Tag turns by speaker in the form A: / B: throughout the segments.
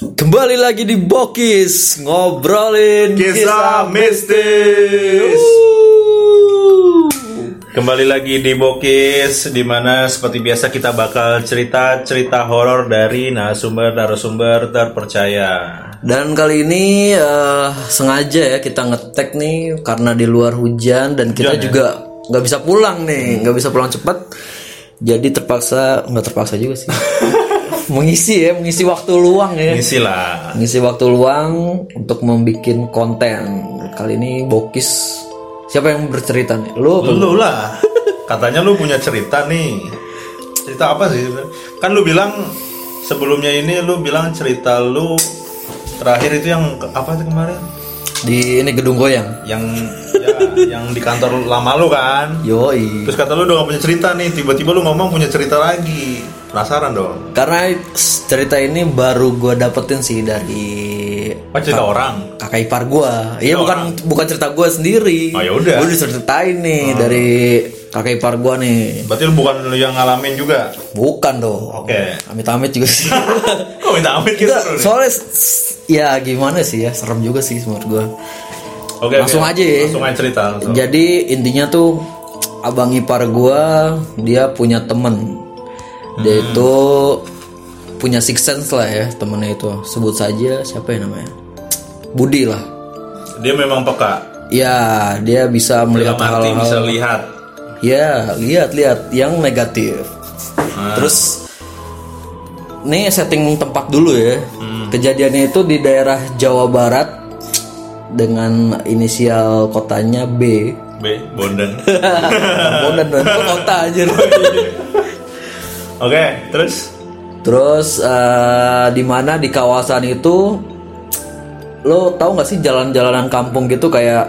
A: Kembali lagi di Bokis ngobrolin
B: Kisah mistis. Kembali lagi di Bokis di mana seperti biasa kita bakal cerita-cerita horor dari narasumber-narasumber terpercaya.
A: Dan kali ini eh, sengaja ya kita ngetek nih karena di luar hujan dan kita
B: Hujan ya?
A: juga nggak bisa pulang nih, nggak bisa pulang cepat. Jadi terpaksa nggak terpaksa juga sih. mengisi ya, mengisi waktu luang ya.
B: Isi lah.
A: Ngisi waktu luang untuk membuat konten. Kali ini Bokis siapa yang bercerita nih? Lu apa?
B: Lu lah. Katanya lu punya cerita nih. Cerita apa sih? Kan lu bilang sebelumnya ini lu bilang cerita lu terakhir itu yang apa sih kemarin?
A: di ini gedung goyang.
B: Yang ya, yang di kantor lama lu kan?
A: Yoi.
B: Terus kata lu udah gak punya cerita nih, tiba-tiba lu ngomong punya cerita lagi. Penasaran dong.
A: Karena cerita ini baru gue dapetin sih dari
B: Oh cerita orang.
A: kakak ipar gue. Iya bukan bukan cerita gue sendiri.
B: Oh, ya udah.
A: Gue diceritain nih dari kakak ipar gue nih.
B: Berarti lu bukan lu yang ngalamin juga.
A: Bukan dong.
B: Oke.
A: Amit-amit juga sih.
B: Kok minta amit gitu
A: soalnya ya gimana sih ya serem juga sih menurut gue.
B: Oke,
A: langsung
B: oke.
A: aja ya.
B: Langsung aja cerita. langsung.
A: Jadi intinya tuh abang ipar gua dia punya temen. Dia
B: Hmm.
A: itu punya six sense lah ya temennya itu. Sebut saja siapa ya namanya? Budi lah.
B: Dia memang peka.
A: Ya dia bisa melihat hal-hal.
B: bisa lihat.
A: Ya lihat-lihat yang negatif.
B: Nah,
A: Terus nih setting tempat dulu ya.
B: Hmm.
A: Kejadiannya itu di daerah Jawa Barat dengan inisial kotanya B.
B: B, Bondan.
A: Bondan dan itu kota aja.
B: Oke, terus
A: Terus eh, di mana di kawasan itu lo tahu nggak sih jalan-jalanan kampung gitu kayak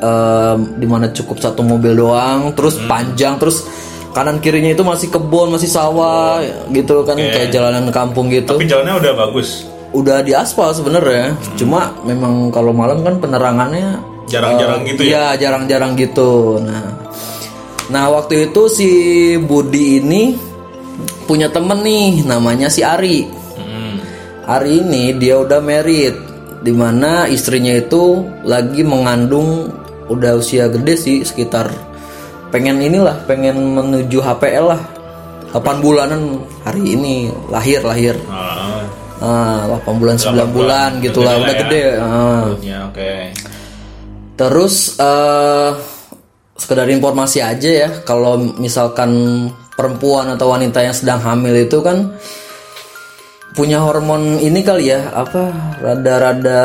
A: eh, di mana cukup satu mobil doang, terus panjang, terus kanan kirinya itu masih kebun, masih sawah gitu kan kayak jalanan kampung gitu.
B: tapi jalannya udah bagus.
A: Udah di aspal sebenarnya, cuma memang kalau malam kan penerangannya
B: Jarang-jarang gitu ya.
A: Iya jarang-jarang gitu. Nah, nah waktu itu si Budi ini punya temen nih, namanya si Ari.
B: Hmm.
A: Ari ini dia udah married, di mana istrinya itu lagi mengandung udah usia gede sih sekitar pengen inilah pengen menuju HPL lah 8 bulanan hari ini lahir lahir
B: Ah,
A: ah 8 bulan 9 bulan gitulah
B: Udah
A: udah
B: gede
A: gede ah.
B: ya, oke.
A: Terus eh sekedar informasi aja ya, kalau misalkan perempuan atau wanita yang sedang hamil itu kan punya hormon ini kali ya, apa rada-rada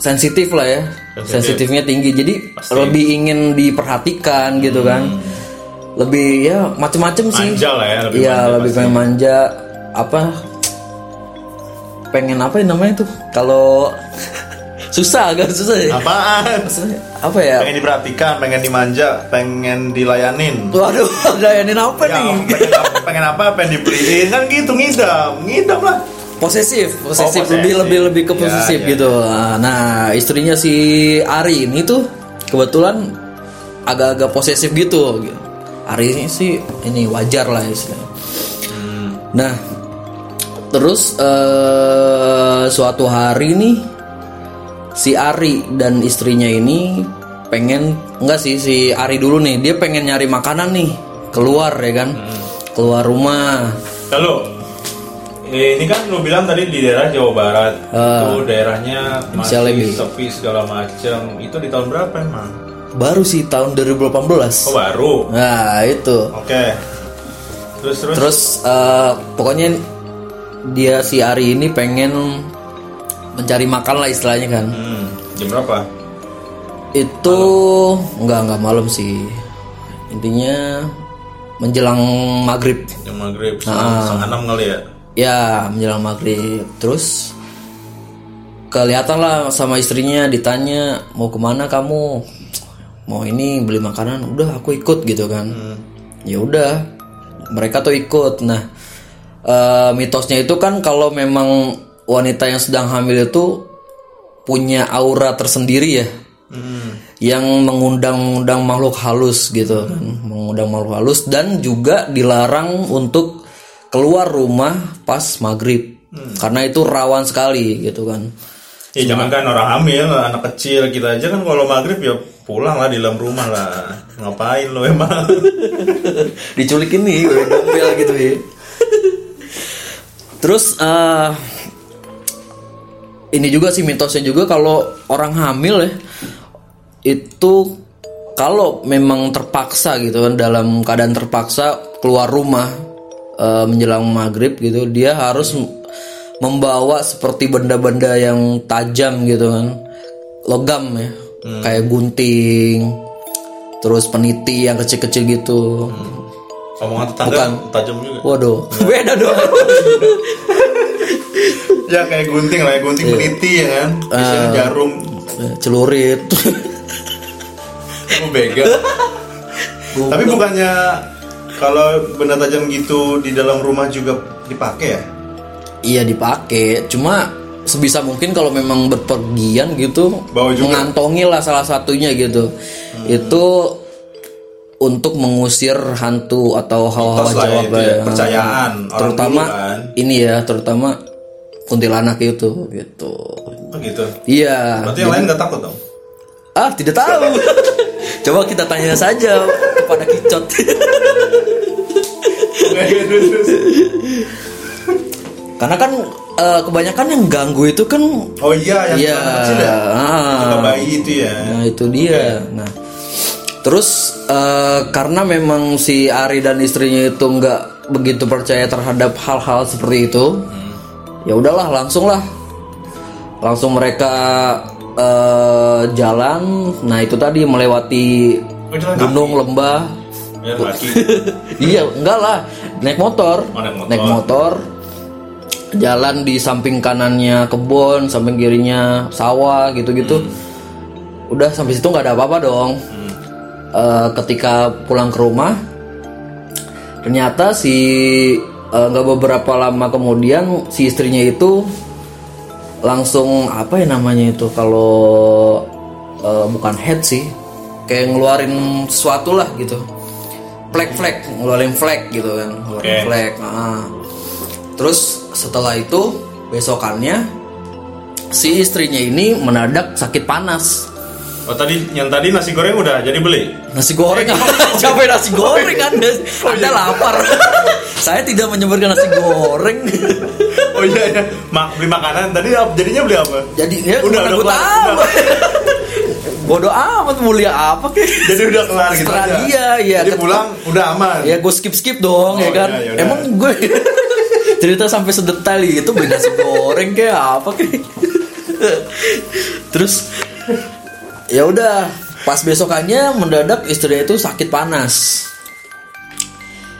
A: sensitif lah ya, sensitifnya tinggi, jadi lebih ingin diperhatikan gitu kan, lebih ya macem-macem sih,
B: Manja lah ya, lebih
A: Iya
B: manja
A: lebih
B: pasti.
A: pengen manja, apa pengen apa ya namanya tuh kalau susah agak susah ya
B: Apaan?
A: Maksudnya, apa ya
B: Pengen diperhatikan, pengen dimanja, pengen dilayanin.
A: waduh layanin apa
B: Ya,
A: nih
B: pengen, apa, pengen apa? Pengen dibeliin kan gitu ngidam, ngidam lah.
A: posesif posesif
B: Oh, posesif.
A: lebih lebih lebih ke
B: Ya,
A: posesif
B: ya,
A: gitu nah istrinya si Ari ini tuh kebetulan agak-agak posesif gitu Ari ini sih ini wajar lah istilahnya
B: Hmm.
A: nah terus eh, suatu hari nih si Ari dan istrinya ini pengen enggak sih si Ari dulu nih dia pengen nyari makanan nih keluar ya kan
B: Hmm.
A: keluar rumah
B: Lalu eh, ini kan lu bilang tadi di daerah Jawa Barat itu daerahnya masih
A: lebih.
B: sepi segala macam. Itu di tahun berapa emang?
A: baru sih tahun 2018
B: Oh baru.
A: nah itu
B: Oke. Terus terus.
A: terus eh, pokoknya dia si Ari ini pengen mencari makan lah istilahnya kan.
B: Hmm, jam berapa?
A: itu nggak nggak malam sih. Intinya menjelang maghrib.
B: Jam maghrib setengah enam kali ya.
A: ya menjelang maghrib. Terus kelihatan lah sama istrinya ditanya mau ke mana kamu? Mau ini beli makanan. Udah aku ikut gitu kan. Ya udah mereka tuh ikut. Nah eh, mitosnya itu kan kalau memang wanita yang sedang hamil itu punya aura tersendiri ya
B: Hmm.
A: yang mengundang-undang makhluk halus gitu kan mengundang makhluk halus dan juga dilarang untuk keluar rumah pas maghrib karena itu rawan sekali gitu kan
B: Ya jangan kan orang hamil, anak kecil kita aja kan kalau maghrib ya pulang lah di dalam rumah lah. Ngapain lo emang?
A: diculik ini gembel gitu ya terus eh, ini juga sih mitosnya juga kalau orang hamil ya itu kalau memang terpaksa gitu kan dalam keadaan terpaksa keluar rumah eh, menjelang maghrib gitu dia harus membawa seperti benda-benda yang tajam gitu kan. Logam ya kayak gunting terus peniti yang kecil-kecil gitu
B: Omongan tetangga tajam juga.
A: Waduh, beda dong.
B: Ya kayak gunting lah, ya, gunting peniti ya kan. Isinya jarum.
A: Celurit.
B: Kamu bega. Tapi bukannya kalau benda tajam gitu di dalam rumah juga dipakai ya?
A: iya dipakai, cuma sebisa mungkin kalau memang berpergian gitu
B: Bawa juga.
A: mengantongi lah salah satunya gitu. Itu untuk mengusir hantu atau hawa-hawa
B: ya
A: Jawa
B: itu ya, kepercayaan orang
A: terutama
B: dulu kan.
A: ini ya, terutama kuntilanak itu gitu.
B: Oh gitu.
A: Iya.
B: Berarti yang lain nggak takut dong?
A: Ah, tidak tahu. Coba kita tanya saja kepada Kicot. Karena kan eh, kebanyakan yang ganggu itu kan
B: Oh iya, yang
A: Iya.
B: anak kecil ya?
A: ah.
B: Bayi itu ya.
A: Nah, itu dia. Nah, terus eh, karena memang si Ari dan istrinya itu nggak begitu percaya terhadap hal-hal seperti itu, ya udahlah langsung lah, langsung mereka eh, jalan. Nah itu tadi melewati
B: Oh,
A: gunung lembah.
B: Ya laki.
A: iya, enggak lah, naik motor,
B: Oh, naik motor.
A: naik motor. Jalan di samping kanannya kebun, samping kirinya sawah gitu-gitu. Udah sampai situ nggak ada apa-apa dong. Eh, ketika pulang ke rumah, ternyata si eh, nggak beberapa lama kemudian si istrinya itu langsung apa ya namanya itu kalau eh, bukan head sih, kayak ngeluarin sesuatu lah gitu. Flek-flek, ngeluarin flek gitu kan, ngeluarin
B: Oke.
A: flek. ah. Terus setelah itu besokannya si istrinya ini mendadak sakit panas.
B: Oh tadi yang tadi nasi goreng udah jadi beli.
A: Nasi goreng Capek nasi goreng Anda Anda lapar Saya tidak menyebutkan nasi goreng
B: Oh iya ya, Mak, beli makanan tadi jadinya beli apa?
A: Jadi ya
B: Udah, udah
A: gue tahu. Bodoh amat mulia apa kek
B: Jadi udah kelar gitu
A: Setelah
B: aja.
A: dia ya
B: Jadi pulang udah aman.
A: Ya gue skip-skip dong ya
B: Oh,
A: kan
B: iya, iya, udah.
A: Emang gue Cerita sampai sedetail itu beli nasi goreng kayak apa kek Terus ya udah pas besokannya mendadak istrinya itu sakit panas.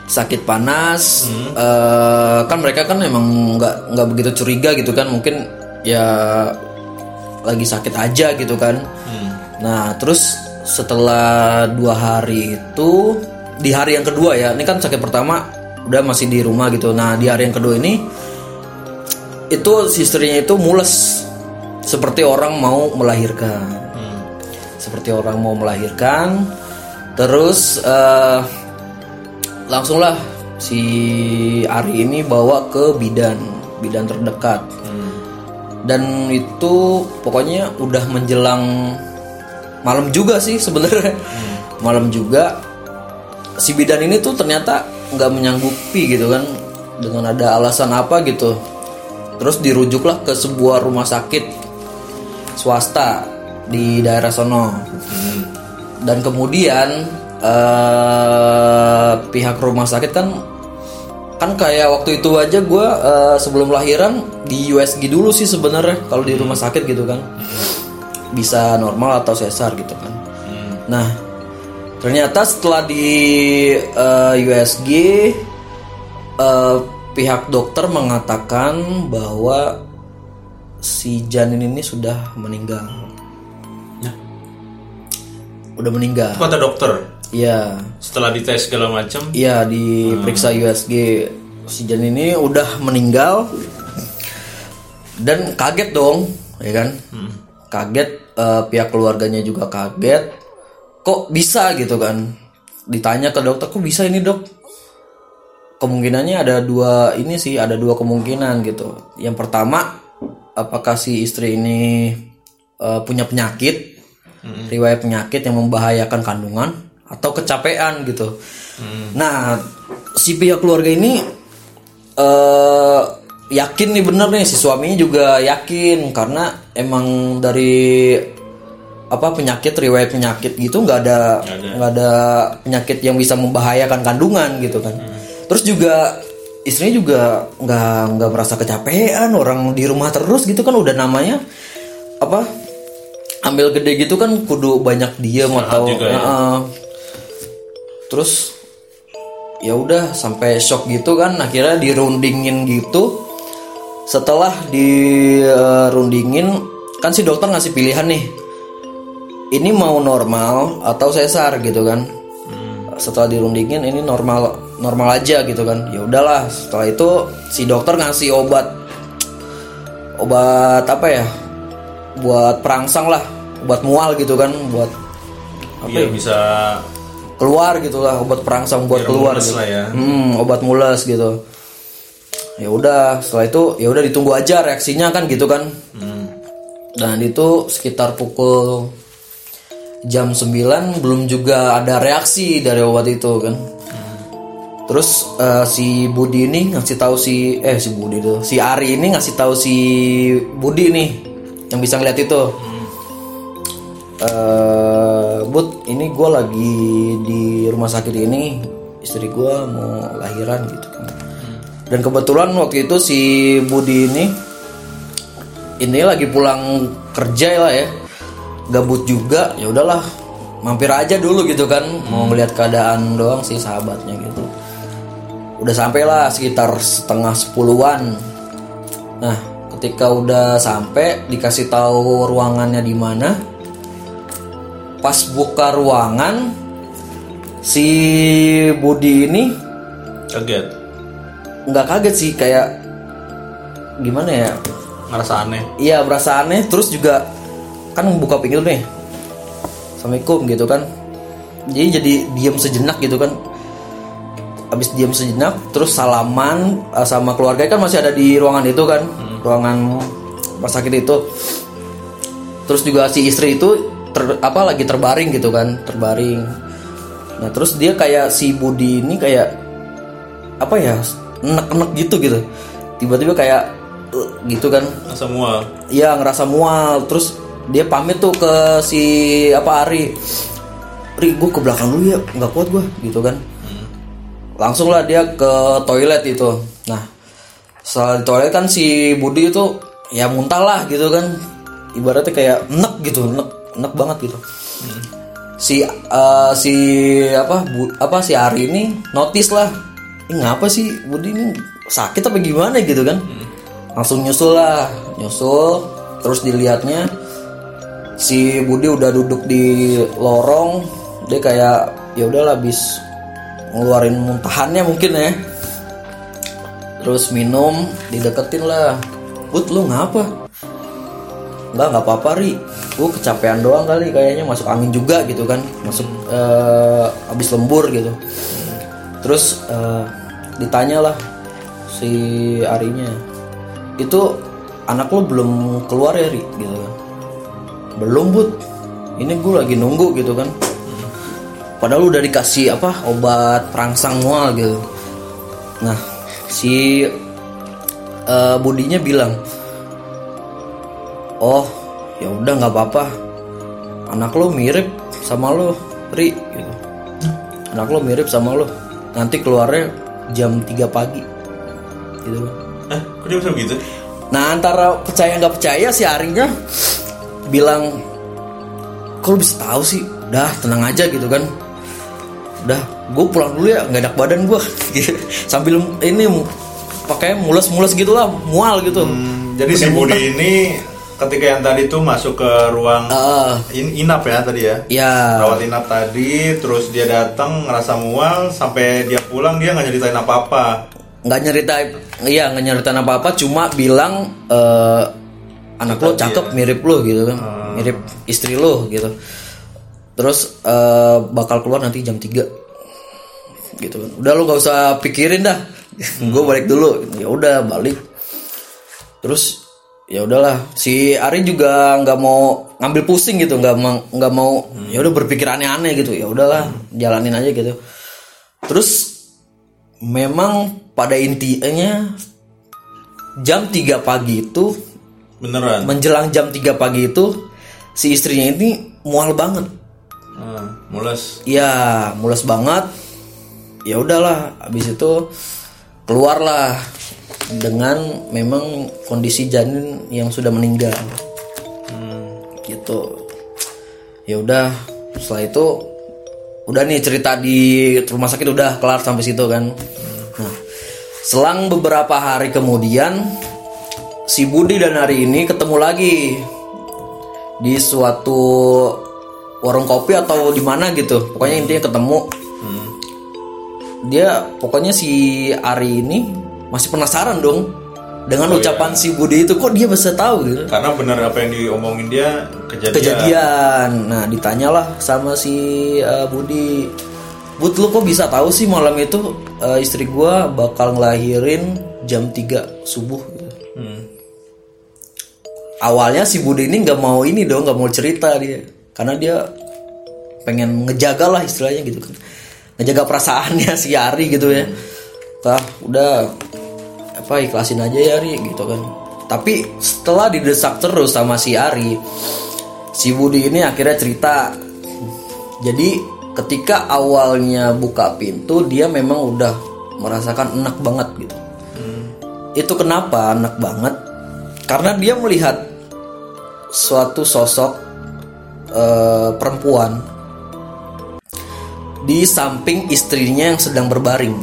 A: Sakit panas eh, kan mereka kan emang nggak nggak begitu curiga gitu kan mungkin ya lagi sakit aja gitu kan. Nah terus setelah dua hari itu di hari yang kedua ya ini kan sakit pertama udah masih di rumah gitu. Nah di hari yang kedua ini itu si istrinya itu mules. Seperti orang mau melahirkan seperti orang mau melahirkan terus eh, langsunglah si Ari ini bawa ke bidan bidan terdekat. Dan itu pokoknya udah menjelang malam juga sih sebenarnya. Malam juga si bidan ini tuh ternyata nggak menyanggupi gitu kan dengan ada alasan apa gitu. Terus dirujuklah ke sebuah rumah sakit swasta di daerah sono. Dan kemudian eh, pihak rumah sakit kan kan kayak waktu itu aja gue sebelum lahiran di USG dulu sih sebenarnya kalau di rumah sakit gitu kan. Bisa normal atau sesar gitu kan. Nah ternyata setelah di eh, USG eh, pihak dokter mengatakan bahwa si janin ini sudah meninggal udah meninggal
B: Itu kata dokter.
A: Iya,
B: Setelah dites segala macam,
A: iya diperiksa USG si janin ini udah meninggal dan kaget dong, ya kan? Kaget eh, pihak keluarganya juga kaget. Kok bisa gitu kan? Ditanya ke dokter, kok bisa ini dok? kemungkinannya ada dua ini sih ada dua kemungkinan gitu yang pertama apakah si istri ini eh, punya penyakit riwayat penyakit yang membahayakan kandungan atau kecapean gitu. Nah si pihak keluarga ini eh yakin nih bener nih si suaminya juga yakin. Karena emang dari apa penyakit riwayat penyakit gitu nggak ada nggak ada. penyakit yang bisa membahayakan kandungan gitu kan. Terus juga istrinya juga nggak nggak merasa kecapean orang di rumah terus gitu kan udah namanya apa ambil gede gitu kan kudu banyak diam atau
B: juga ya.
A: Heeh. terus ya udah sampai shock gitu kan akhirnya dirundingin gitu. Setelah dirundingin kan si dokter ngasih pilihan nih. Ini mau normal atau sesar gitu kan. Setelah dirundingin ini normal normal aja gitu kan. Ya udahlah setelah itu si dokter ngasih obat obat apa ya buat perangsang lah obat mual gitu kan buat apa
B: Iya
A: ya
B: bisa
A: keluar gitu lah obat perangsang buat
B: Biar
A: keluar gitu.
B: lah ya.
A: Hmm, obat mules gitu. Ya udah, setelah itu ya udah ditunggu aja reaksinya kan gitu kan.
B: Hmm.
A: Dan itu sekitar pukul jam 9 belum juga ada reaksi dari obat itu kan. Terus eh, si Budi ini ngasih tahu si eh si Budi itu, si Ari ini ngasih tahu si Budi nih yang bisa ngeliat itu. eh Bud, ini gue lagi di rumah sakit ini, istri gue mau lahiran gitu kan. Dan kebetulan waktu itu si Budi ini ini lagi pulang kerja lah ya, gabut juga, ya udahlah mampir aja dulu gitu kan, mau ngeliat keadaan doang sih sahabatnya gitu. Udah sampailah sekitar setengah sepuluhan. Nah, ketika udah sampai dikasih tahu ruangannya di mana, pas buka ruangan si Budi ini
B: kaget.
A: Nggak kaget sih kayak gimana ya?
B: Ngerasa aneh.
A: Iya berasa aneh. Terus juga kan buka pinggir nih. Assalamualaikum gitu kan. Jadi jadi diam sejenak gitu kan. Habis diam sejenak terus salaman eh, sama keluarga kan masih ada di ruangan itu kan ruangan rumah sakit itu. Terus juga si istri itu ter- apa lagi terbaring gitu kan terbaring. Nah terus dia kayak si Budi ini kayak apa ya enek-enek gitu gitu. Tiba-tiba kayak eh, gitu kan.
B: Semua
A: Iya ngerasa mual. Terus dia pamit tuh ke si apa Ari. Ri gue ke belakang dulu ya nggak kuat gue gitu kan. Langsung lah dia ke toilet itu. Nah setelah di toilet kan si Budi itu ya muntah lah gitu kan. Ibaratnya kayak enek gitu enek enek banget gitu. Si eh, si apa bu, apa si Ari ini notice lah ini ngapa sih Budi ini? Sakit apa gimana? gitu kan. Langsung nyusul lah nyusul. Terus dilihatnya si Budi udah duduk di lorong. Dia kayak ya udahlah habis ngeluarin muntahannya mungkin ya terus minum dideketin lah. Bud lu ngapa? Enggak nggak apa-apa ri. Gue kecapean doang kali kayaknya masuk angin juga gitu kan. Masuk eh, habis lembur gitu. Terus eh, ditanya lah si Arinya itu anak lo belum keluar ya ri? Gitu kan. Belum bud ini gue lagi nunggu gitu kan. Padahal udah dikasih apa obat perangsang mual gitu. Nah si eh, budinya bilang oh ya udah nggak apa-apa anak lo mirip sama lo ri gitu. anak lo mirip sama lo nanti keluarnya jam 3 pagi gitu
B: eh kok dia bisa begitu
A: Nah antara percaya nggak percaya si Arinya bilang, kok lu bisa tahu sih? Udah tenang aja gitu kan. Udah, gue pulang dulu ya, nggak enak badan gue. Sambil ini pakai mules-mules gitu lah, mual gitu.
B: Hmm, jadi si Budi ini ketika yang tadi tuh masuk ke ruang
A: Ah,
B: in- inap ya tadi ya?
A: Ya,
B: rawat inap tadi terus dia datang ngerasa mual sampai dia pulang dia nggak nyeritain apa apa
A: nggak nyerita, iya nggak nyeritain apa-apa, cuma bilang eh, anak lo cakep mirip lo gitu. Kan, mirip istri lo gitu. Terus eh, bakal keluar nanti jam 3 gitu. Kan udah lu gak usah pikirin dah. Gue balik dulu. Ya udah balik. Terus ya udahlah. Si Ari juga nggak mau ngambil pusing gitu. Nggak mau nggak mau. Ya udah berpikir aneh-aneh gitu. Ya udahlah jalanin aja gitu. Terus memang pada intinya jam 3 pagi itu
B: beneran?
A: menjelang jam 3 pagi itu si istrinya ini mual banget.
B: Ah, mules.
A: Ya mules banget ya udahlah habis itu keluarlah dengan memang kondisi janin yang sudah meninggal. Gitu. Ya udah setelah itu udah nih cerita di rumah sakit udah kelar sampai situ kan. Nah selang beberapa hari kemudian si Budi dan hari ini ketemu lagi di suatu warung kopi atau di mana gitu. Pokoknya intinya ketemu dia pokoknya si Ari ini masih penasaran dong dengan ucapan si Budi itu. Kok dia bisa tahu gitu?
B: Karena bener apa yang diomongin dia kejadian,
A: kejadian. Nah ditanyalah sama si uh, Budi. Bud lu kok bisa tahu sih malam itu uh, istri gua bakal ngelahirin jam 3 subuh? Gitu.
B: Hmm.
A: awalnya si Budi ini nggak mau ini dong nggak mau cerita dia. Karena dia pengen ngejaga lah istilahnya gitu kan ngejaga perasaannya si Ari gitu ya. Tah, udah apa ikhlasin aja ya Ari gitu kan. Tapi setelah didesak terus sama si Ari si Budi ini akhirnya cerita. Jadi ketika awalnya buka pintu dia memang udah merasakan enak banget gitu. Itu kenapa enak banget? Karena dia melihat suatu sosok eh, perempuan di samping istrinya yang sedang berbaring.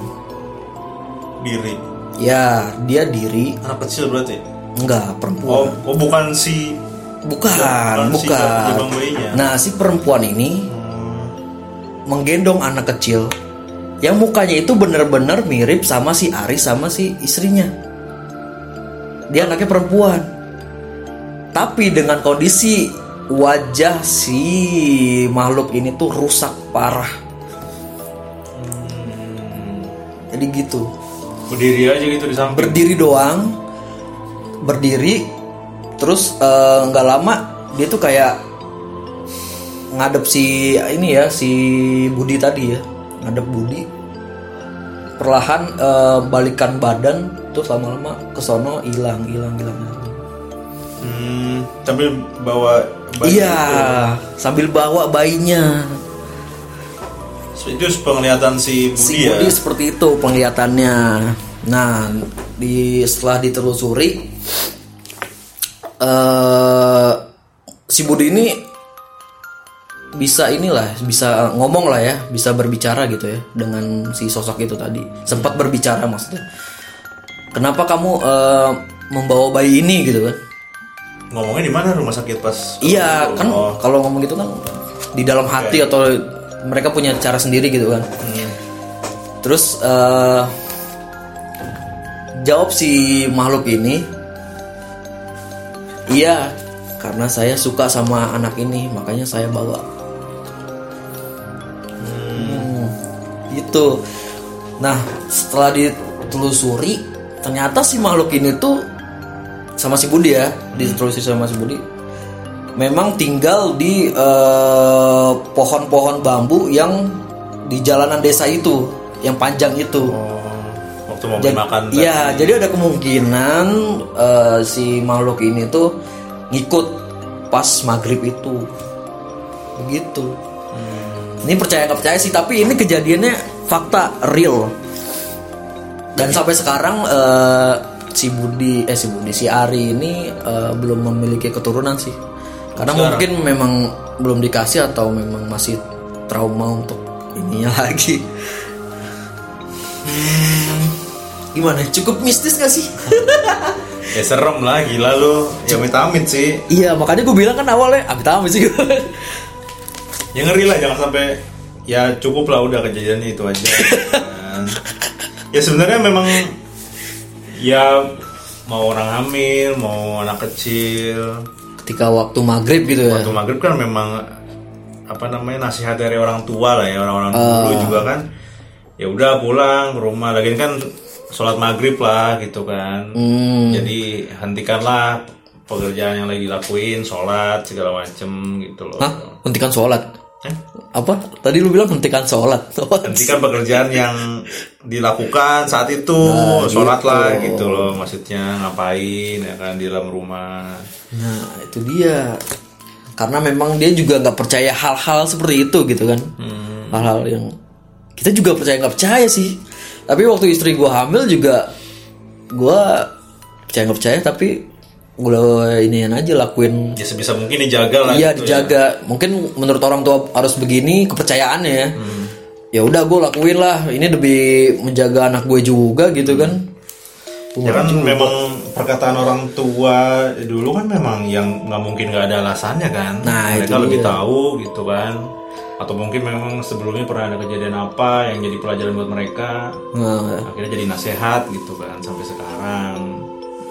B: Diri?
A: Ya dia diri.
B: Anak kecil berarti?
A: Enggak
B: oh,
A: perempuan.
B: Oh bukan si
A: bukan
B: bukan si
A: bukan.
B: Bayinya.
A: nah si perempuan ini menggendong anak kecil yang mukanya itu bener-bener mirip sama si Ari sama si istrinya. Dia anaknya perempuan. Tapi dengan kondisi wajah si makhluk ini tuh rusak parah jadi gitu.
B: Berdiri aja gitu di samping.
A: Berdiri doang. Berdiri terus eh, nggak lama dia tuh kayak ngadep si ini ya si Budi tadi ya. Ngadep Budi. Perlahan eh, balikan badan terus lama-lama kesono hilang hilang hilang.
B: Hmm, sambil bawa bayi
A: iya sambil bawa bayinya
B: itu. penglihatan si Budi
A: si
B: ya.
A: Budi seperti itu penglihatannya. Nah di setelah ditelusuri eh si Budi ini bisa inilah bisa ngomong lah ya bisa berbicara gitu ya dengan si sosok itu tadi. Sempat berbicara maksudnya. Kenapa kamu eh, membawa bayi ini gitu kan?
B: Ngomongnya di mana rumah sakit pas
A: iya kan
B: oh.
A: kalau ngomong gitu kan di dalam hati atau mereka punya cara sendiri gitu kan. Terus eh, jawab si makhluk ini iya karena saya suka sama anak ini makanya saya bawa. Hmm, gitu. Nah setelah ditelusuri ternyata si makhluk ini tuh sama si Budi ya ditelusuri sama si Budi memang tinggal di eh, pohon-pohon bambu yang di jalanan desa itu yang panjang itu.
B: Oh, waktu mau
A: jadi,
B: makan
A: iya, jadi ada kemungkinan eh, si makhluk ini tuh ngikut pas maghrib itu, begitu. Ini percaya nggak percaya sih, tapi ini kejadiannya fakta real. Dan sampai sekarang eh, si Budi, eh si Budi, si Ari ini eh, belum memiliki keturunan sih, karena mungkin memang belum dikasih atau memang masih trauma untuk ininya lagi. Gimana? Cukup mistis gak sih?
B: ya serem lah gila lu ya amit sih
A: Iya makanya gue bilang kan awalnya amit amit sih
B: ya ngeri lah jangan sampai ya cukup lah udah kejadiannya itu aja kan. ya sebenarnya memang ya mau orang hamil mau anak kecil
A: Ketika waktu maghrib gitu ya
B: waktu maghrib kan memang apa namanya nasihat dari orang tua lah ya orang-orang dulu juga kan ya udah pulang ke rumah lagi kan sholat maghrib lah gitu kan
A: Hmm.
B: jadi hentikanlah pekerjaan yang lagi lakuin sholat segala macem gitu loh
A: Hah? Hentikan sholat?
B: Eh?
A: Apa? Tadi lu bilang hentikan sholat.
B: hentikan pekerjaan yang dilakukan saat itu sholat lah gitu loh maksudnya ngapain ya kan di dalam rumah
A: Nah, itu dia. Karena memang dia juga nggak percaya hal-hal seperti itu gitu kan. Hal-hal yang kita juga percaya nggak percaya sih. Tapi waktu istri gua hamil juga gua percaya nggak percaya tapi gua inian aja lakuin
B: ya sebisa mungkin dijaga lah
A: Iya
B: gitu ya.
A: dijaga. Mungkin menurut orang tua harus begini kepercayaannya ya.
B: Hmm.
A: Ya udah gue lakuin lah. Ini demi menjaga anak gue juga gitu kan.
B: Ya kan memang perkataan orang tua dulu kan memang yang nggak mungkin nggak ada alasannya kan.
A: Nah,
B: Mereka
A: itu
B: lebih
A: dia.
B: tahu gitu kan. Atau mungkin memang sebelumnya pernah ada kejadian apa yang jadi pelajaran buat mereka.
A: Nah,
B: Akhirnya jadi nasihat gitu kan sampai sekarang.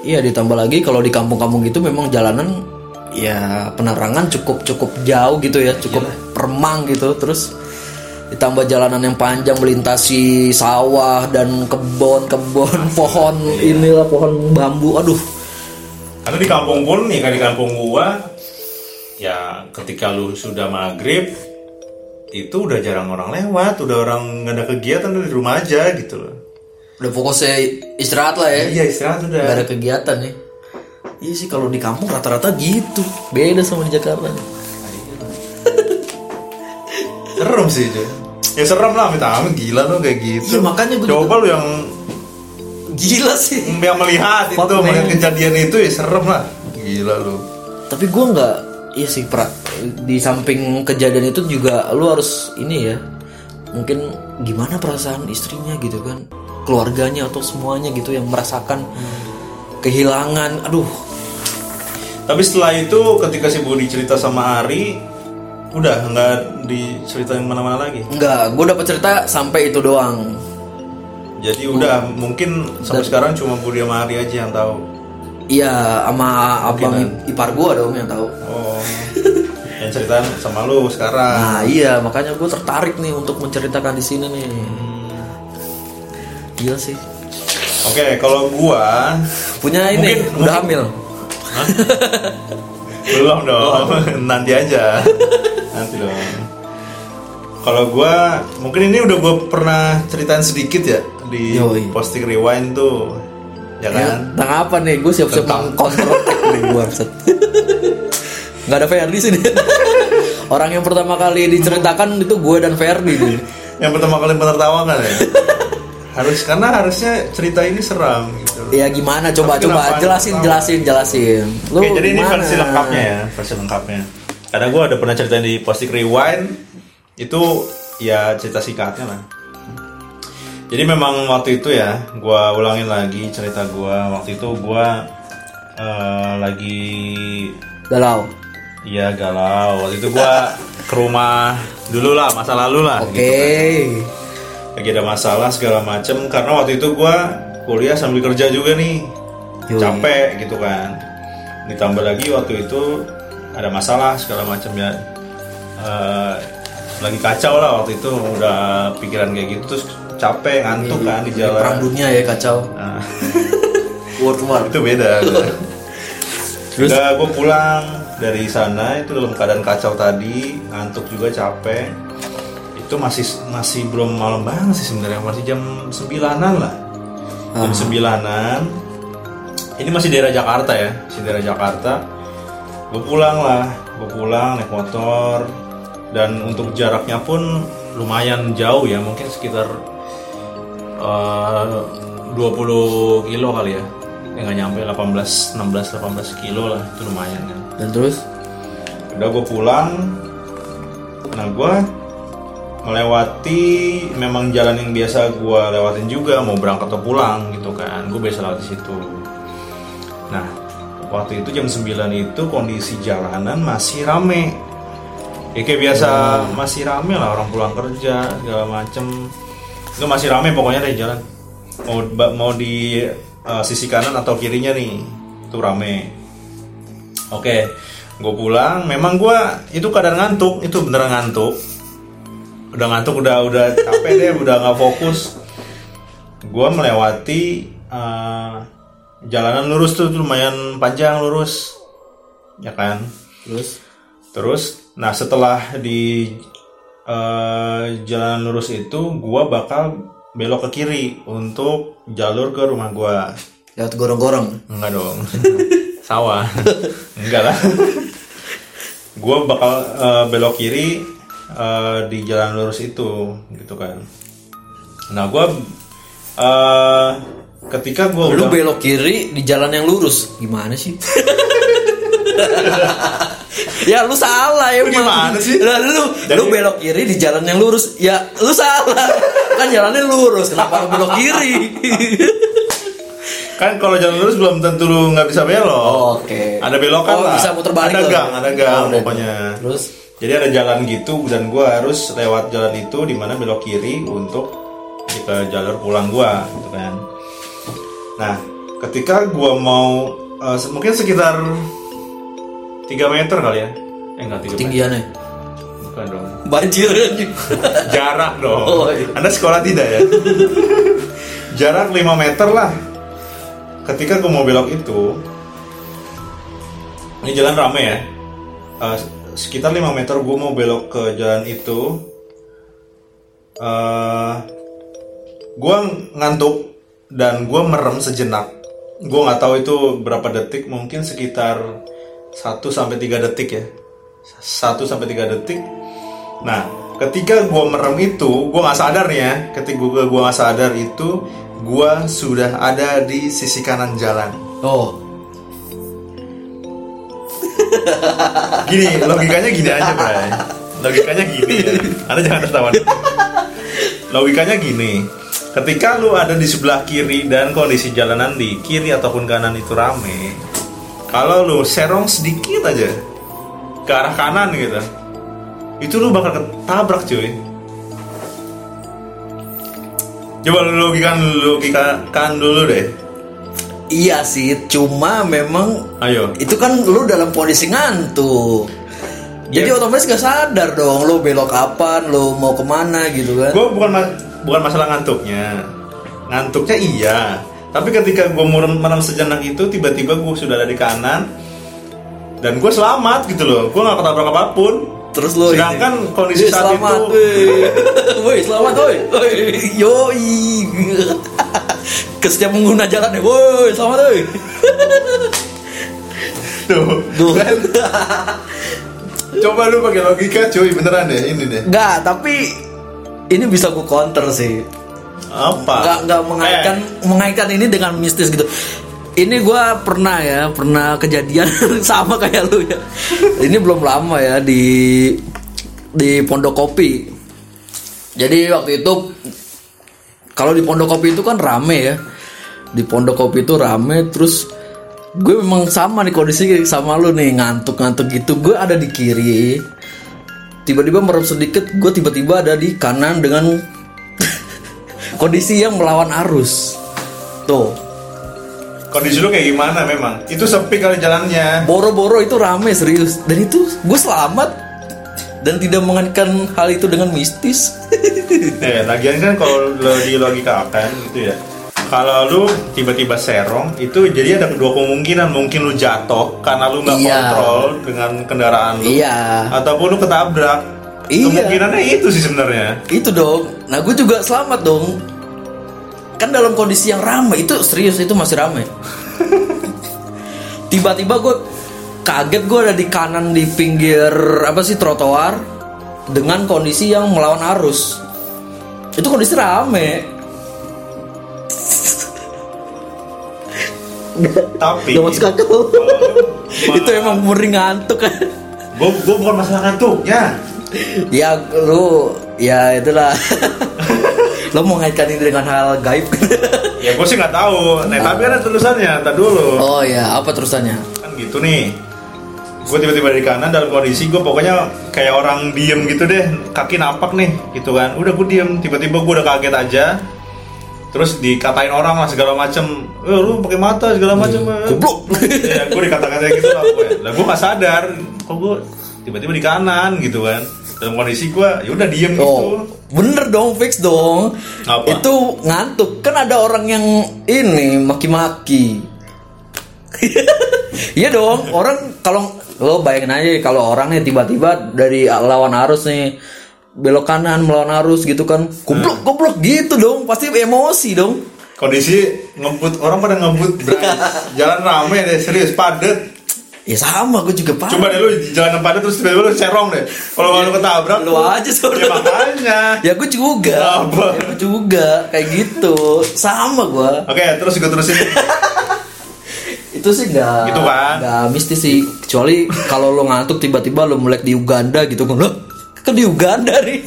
A: Iya ditambah lagi kalau di kampung-kampung gitu memang jalanan ya penerangan cukup cukup jauh gitu ya, cukup remang gitu. Terus ditambah jalanan yang panjang melintasi sawah dan kebun-kebun pohon inilah pohon bambu. Aduh.
B: Karena di kampung pun nih kan di kampung gua ya ketika lu sudah maghrib itu udah jarang orang lewat, udah orang nggak ada kegiatan di rumah aja gitu loh.
A: Udah fokusnya istirahat lah ya.
B: Iya istirahat udah.
A: Gak ada kegiatan ya. Iya sih kalau di kampung rata-rata gitu. Beda sama di Jakarta.
B: Serem sih itu. Ya serem lah, minta amin gila tuh kayak gitu.
A: Iya, makanya gua
B: Coba lu yang
A: Gila sih.
B: yang melihat
A: Fuck,
B: itu,
A: man.
B: melihat kejadian itu ya serem lah. Gila lu.
A: Tapi gua nggak iya sih pra, di samping kejadian itu juga lu harus ini ya. Mungkin gimana perasaan istrinya gitu kan. Keluarganya atau semuanya gitu yang merasakan kehilangan. Aduh,
B: Tapi setelah itu ketika si Budi cerita sama Ari, udah nggak diceritain mana-mana lagi.
A: enggak, gue dapat cerita sampai itu doang.
B: Jadi udah mungkin sampai sekarang cuma Budi sama Ari aja yang tahu.
A: Iya, sama abang ipar gua dong yang tahu.
B: Oh. yang ceritaan sama lu sekarang.
A: Nah iya makanya gue tertarik nih untuk menceritakan di sini nih. Iya sih.
B: Oke, kalau gua
A: Punya ini
B: Mungkin-
A: udah hamil.
B: belum dong, nanti aja. nanti dong. Kalau gua mungkin ini udah gua pernah ceritain sedikit ya di
A: Yoi.
B: posting rewind tuh. Ya
A: Ya,
B: kan?
A: tentang apa nih? Gue siap-siap
B: Tentang-
A: mengkontrol nih gue set. Gak ada Ferdi sini. Orang yang pertama kali diceritakan itu gue dan Ferdi nih.
B: Yang pertama kali menertawakan ya. Harus karena harusnya cerita ini seram gitu.
A: Ya gimana? Coba
B: Tapi
A: coba jelasin jelasin jelasin. Lu
B: Oke, jadi ini
A: gimana?
B: versi lengkapnya ya, versi lengkapnya. Karena gue ada pernah ceritain di posting rewind itu ya cerita singkatnya lah. Jadi memang waktu itu ya, gue ulangin lagi cerita gue waktu itu gue eh, lagi
A: Galau.
B: Iya galau. Waktu itu gue ke rumah dulu lah masa lalu lah.
A: Oke.
B: gitu. Lagi ada masalah segala macem. Karena waktu itu gue kuliah sambil kerja juga nih.
A: Yoi.
B: capek gitu kan. Ditambah lagi waktu itu ada masalah segala macam ya. Eh, lagi kacau lah waktu itu. Udah pikiran kayak gitu terus capek ngantuk kan di
A: Perang
B: jalan.
A: Dunia ya kacau.
B: Nah,
A: World War.
B: itu beda.
A: Terus?
B: udah gue pulang dari sana itu dalam keadaan kacau tadi. Ngantuk juga capek itu masih masih belum malam banget sih sebenarnya. Masih jam sembilanan lah. Jam sembilanan. Ini masih daerah Jakarta ya masih daerah Jakarta. Gue pulang lah gue pulang naik motor. Dan untuk jaraknya pun lumayan jauh ya mungkin sekitar eh, 20 kilo kali ya. Ya nggak nyampe 18 16 18 kilo lah itu lumayan kan
A: Dan terus?
B: udah gue pulang. Nah gue melewati memang jalan yang biasa gue lewatin juga mau berangkat atau pulang gitu kan. Gue biasa lewat di situ. Nah waktu itu jam 9 itu kondisi jalanan masih rame. Ya kayak biasa masih rame lah orang pulang kerja segala macem. Itu masih rame pokoknya deh jalan. Mau mau di eh, sisi kanan atau kirinya nih itu rame. Oke gue pulang. Memang gue itu keadaan ngantuk itu beneran ngantuk udah ngantuk udah udah capek deh udah nggak fokus gue melewati eh, jalanan lurus tuh lumayan panjang lurus ya kan
A: Terus
B: terus nah setelah di eh, jalan lurus itu gue bakal belok ke kiri untuk jalur ke rumah gue
A: lewat gorong-gorong.
B: Enggak dong. Sawah. Enggak lah. gue bakal eh, belok kiri eh, di jalan lurus itu gitu kan. Nah, gue eh ketika gue
A: Lu
B: udah
A: belok kiri di jalan yang lurus. Gimana sih? ya lu salah ya
B: Gimana sih?
A: Lah, lu lu belok kiri di jalan yang lurus. Ya lu salah. kan jalannya lurus. Kenapa lu belok kiri?
B: kan kalau jalan lurus belum tentu lu nggak bisa belok.
A: Oke.
B: Ada belokan
A: Oh,
B: lah.
A: bisa muter balik
B: Ada gang, ada gang
A: Oh,
B: pokoknya.
A: Terus
B: Jadi ada jalan gitu dan gue harus lewat jalan itu di mana belok kiri untuk ke jalur pulang gue, gitu kan. Nah, ketika gue mau eh, se- mungkin sekitar 3 meter kali ya, eh enggak 3 meter,
A: tinggiannya
B: bukan dong,
A: banjir
B: jarak dong.
A: Oh, iya.
B: Anda sekolah tidak ya? jarak 5 meter lah. Ketika gue mau belok itu, ini jalan rame ya. Eh, sekitar 5 meter gue mau belok ke jalan itu. eh gue ngantuk dan gue merem sejenak. Gue nggak tahu itu berapa detik, mungkin sekitar 1 sampai 3 detik ya. 1 sampai 3 detik. Nah, ketika gue merem itu, gue nggak sadar ya. Ketika gue gua nggak sadar itu, gue sudah ada di sisi kanan jalan.
A: Oh,
B: Gini, logikanya gini aja, Bray. Logikanya gini ya. Anda jangan tertawa. Logikanya gini. Ketika lu ada di sebelah kiri dan kondisi jalanan di kiri ataupun kanan itu rame, kalau lu serong sedikit aja ke arah kanan gitu, itu lu bakal ketabrak cuy. Coba lu logikakan, logikakan dulu deh.
A: Iya sih. Cuma memang
B: Ayo.
A: itu kan lu dalam kondisi ngantuk. Jadi
B: Iya.
A: otomatis gak sadar dong lu belok kapan, lu mau ke mana gitu kan.
B: gue bukan ma- bukan masalah ngantuknya ngantuknya iya tapi ketika gue merem, merem sejenak itu tiba-tiba gue sudah ada di kanan dan gue selamat gitu loh gue nggak ketabrak apa pun
A: Terus lu
B: sedangkan
A: ini,
B: kondisi
A: "Wih,
B: saat
A: selamat,
B: itu
A: wih. Woi, selamat woi. Woi, yoi. Ke setiap pengguna jalan ya, woi, selamat woi.
B: tuh
A: Tuh.
B: kan? coba lu pakai logika cuy beneran deh ini deh
A: Enggak, tapi ini bisa gue counter sih.
B: apa
A: nggak nggak mengaitkan
B: Eh,
A: mengaitkan ini dengan mistis gitu ini gua pernah ya pernah kejadian sama kayak lu ya. Ini belum lama ya di di Pondok Kopi. Jadi waktu itu kalau di Pondok Kopi itu kan rame ya. Di Pondok Kopi itu rame terus gue memang sama nih kondisi sama lu nih ngantuk-ngantuk gitu. Gue ada di kiri tiba-tiba merem sedikit gue tiba-tiba ada di kanan dengan kondisi yang melawan arus. Tuh
B: kondisi lu kayak gimana memang itu sepi kali jalannya
A: boro-boro itu rame serius dan itu gue selamat dan tidak mengaitkan hal itu dengan mistis
B: Eh, lagian kan kalau lo di logika akan gitu ya. Kalau lu tiba-tiba serong itu jadi ada kedua kemungkinan mungkin lu jatuh karena lu nggak
A: Iya.
B: kontrol dengan kendaraan lu
A: iya
B: ataupun lu ketabrak.
A: Iya.
B: Kemungkinannya itu sih sebenarnya.
A: itu dong nah gue juga selamat dong kan dalam kondisi yang ramai itu serius itu masih ramai. Tiba-tiba gue kaget gue ada di kanan di pinggir apa sih trotoar dengan kondisi yang melawan arus. Itu kondisi rame.
B: Tapi
A: Gak masuk akal. itu emang murni ngantuk. Kan
B: gue gue bukan masalah ngantuknya.
A: ya lu ya itulah lo mau ngaitkan ini dengan hal gaib?
B: Ya gue sih nggak tahu. Nah, tapi ada tulisannya. Tadi dulu.
A: oh ya apa terusannya?
B: Kan gitu nih. Gue tiba-tiba di kanan dalam kondisi gue pokoknya kayak orang diem gitu deh. Kaki napak nih gitu kan. Udah gue diem. Tiba-tiba gue udah kaget aja. Terus dikatain orang lah segala macem. Eh lu pakai mata segala macem. Eh.
A: goblok.
B: ya gue dikata-katain gitu lah gue lah gue gak sadar. Kok gue tiba-tiba di kanan gitu kan. Dalam kondisi gue ya udah diem
A: Oh,
B: gitu
A: bener dong, fix dong.
B: Apa?
A: Itu ngantuk. Kan ada orang yang ini maki-maki. Iya dong, orang kalau lo bayangin aja kalau orang nih tiba-tiba dari lawan arus nih belok kanan melawan arus gitu kan, goblok goblok gitu dong, pasti emosi dong.
B: kondisi ngebut orang pada ngebut jalan rame deh serius padet
A: Ya sama, gue juga paham.
B: coba deh lu jalan padet terus tiba-tiba lu serong deh. Kalau lu ketabrak
A: Lu aja
B: ya
A: saudara.
B: makanya.
A: Ya gue juga,
B: Apa?
A: ya, gue juga. Kayak gitu, sama gue.
B: oke terus gue terusin.
A: Itu sih nggak
B: Gitu kan?
A: nggak mistis sih. Kecuali kalau lo ngantuk tiba-tiba lo melek di Uganda gitu kan lo kan di Uganda nih?